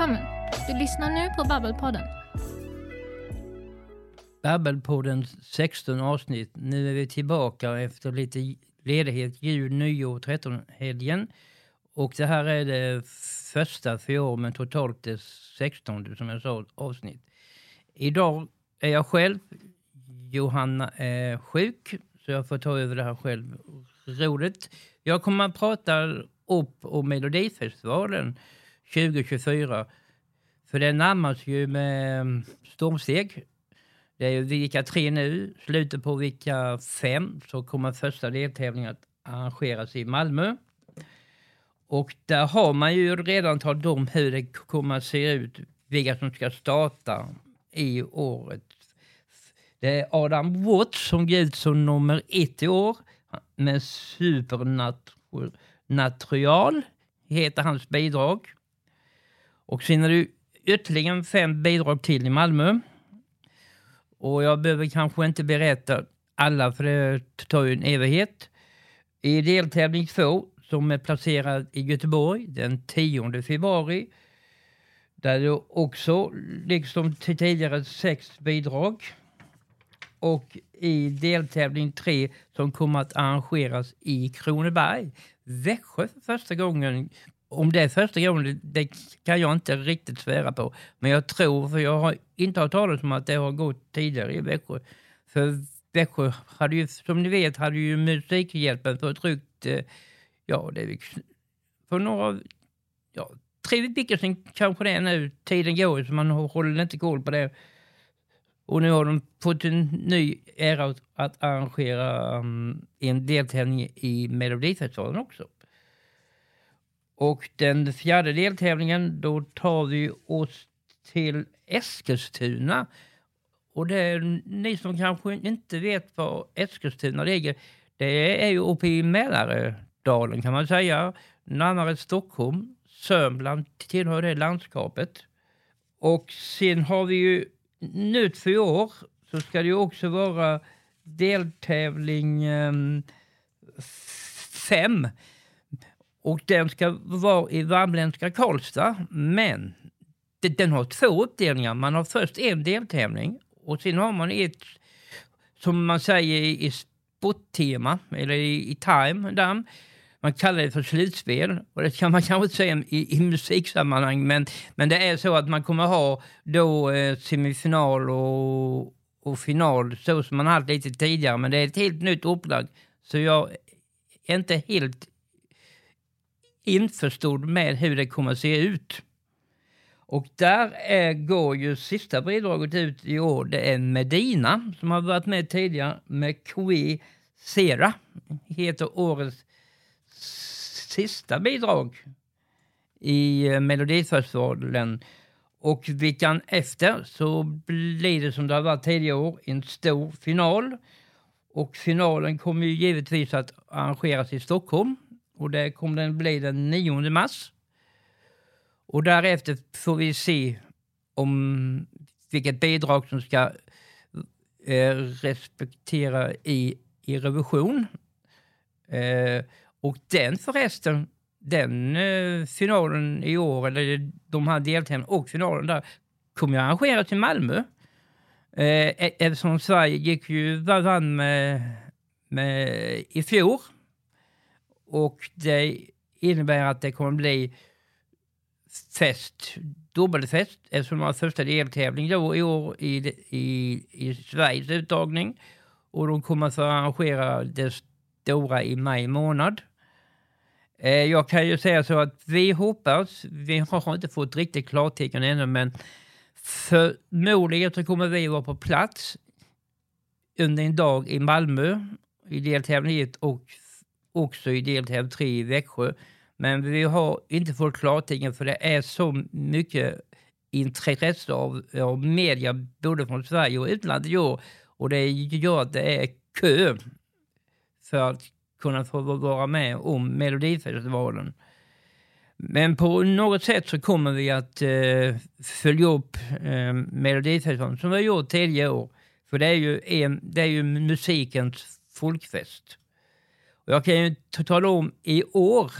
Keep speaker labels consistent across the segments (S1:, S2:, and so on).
S1: Välkommen. Du lyssnar nu på Babbelpodden.
S2: Babbelpoddens 16 avsnitt. Nu är vi tillbaka efter lite ledighet, jul, nyår, trettonhelgen. Och det här är det första för år, men totalt det 16 som jag sa avsnitt. Idag är jag själv. Johanna är sjuk, så jag får ta över det här själv. Roligt. Jag kommer att prata upp om Melodifestivalen 2024. För det närmar sig ju med mm, stormsteg. Det är vecka tre nu. Slutet på vecka fem så kommer första deltävlingen att arrangeras i Malmö. Och där har man ju redan talat om hur det kommer att se ut, vilka som ska starta i året. Det är Adam Watts som går ut som nummer ett i år med Supernatural, heter hans bidrag. Och sen är det ytterligare fem bidrag till i Malmö. Och jag behöver kanske inte berätta alla för det tar ju en evighet. I deltävling två som är placerad i Göteborg den 10 februari. Där det också, liksom tidigare, sex bidrag. Och i deltävling tre som kommer att arrangeras i Kronoberg. Växjö för första gången. Om det är första gången, det kan jag inte riktigt svära på. Men jag tror, för jag har inte hört talas om att det har gått tidigare i Växjö. För Växjö hade ju, som ni vet, hade ju Musikhjälpen för drygt ja, det är för några, ja, tre veckor sedan kanske det är nu. Tiden går så man håller inte koll på det. Och nu har de fått en ny ära att arrangera um, en deltävling i Melodifestivalen också. Och den fjärde deltävlingen, då tar vi oss till Eskilstuna. Och det är ni som kanske inte vet var Eskilstuna ligger. Det är ju uppe i Mälardalen, kan man säga. Närmare Stockholm. Sörmland tillhör det landskapet. Och sen har vi ju nu för år så ska det ju också vara deltävling um, fem. Och den ska vara i värmländska Karlstad. Men den har två uppdelningar. Man har först en deltävling och sen har man ett, som man säger i sporttema, eller i, i time, där, man kallar det för slutspel. Och det kan man kanske inte säga i, i musiksammanhang, men, men det är så att man kommer ha då eh, semifinal och, och final så som man haft lite tidigare. Men det är ett helt nytt upplag. Så jag är inte helt införstådd med hur det kommer att se ut. Och där är, går ju sista bidraget ut i år. Det är Medina som har varit med tidigare med Que Sera. Heter årets sista bidrag i eh, Melodifestivalen. Och veckan efter så blir det som det har varit tidigare år, en stor final. Och finalen kommer ju givetvis att arrangeras i Stockholm. Och det kommer den bli den 9 mars. Och därefter får vi se om vilket bidrag som ska eh, respektera i, i revision. Eh, och den förresten, den eh, finalen i år, eller de här deltävlingarna och finalen där, kommer ju arrangeras i Malmö. Eh, e-, eftersom Sverige gick ju vann med, med, i fjol. Och det innebär att det kommer bli fest, dubbelfest, eftersom det var första deltävling då i år i, i, i Sveriges uttagning. Och de kommer att få arrangera det stora i maj månad. Eh, jag kan ju säga så att vi hoppas, vi har inte fått riktigt klartecken ännu, men förmodligen så kommer vi vara på plats under en dag i Malmö i deltävling 1 och också i deltävling 3 i Växjö. Men vi har inte fått klartecken för det är så mycket intresse av, av media både från Sverige och utlandet i år. och det gör att det är kö för att kunna få vara med om Melodifestivalen. Men på något sätt så kommer vi att eh, följa upp eh, Melodifestivalen som vi har gjort tidigare år. För det är ju, en, det är ju musikens folkfest. Jag kan ju tala om i år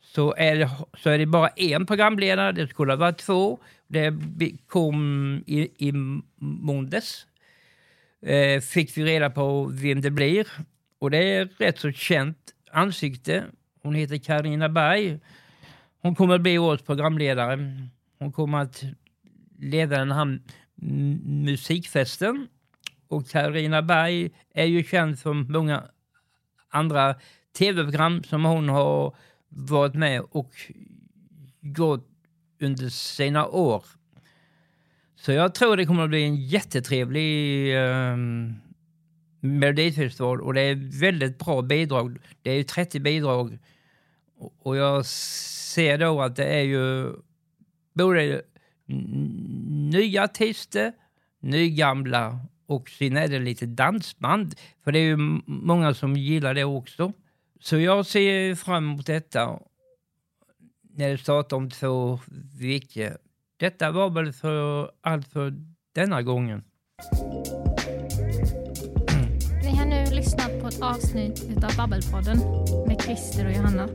S2: så är, det, så är det bara en programledare, det skulle ha varit två. Det kom i, i måndags. Eh, fick vi reda på vem det blir. Och det är rätt så känt ansikte. Hon heter Karina Berg. Hon kommer att bli årets programledare. Hon kommer att leda den här musikfesten. Och Karina Berg är ju känd för många andra tv-program som hon har varit med och gått under sina år. Så jag tror det kommer att bli en jättetrevlig eh, Melodifestival och det är väldigt bra bidrag. Det är ju 30 bidrag och jag ser då att det är ju både nya artister, nygamla och sen är det lite dansband. För det är ju många som gillar det också. Så jag ser fram emot detta när det startar om två veckor. Detta var väl för allt för denna gången.
S1: Ni har nu lyssnat på ett avsnitt av Babbelpodden med Christer och Johanna.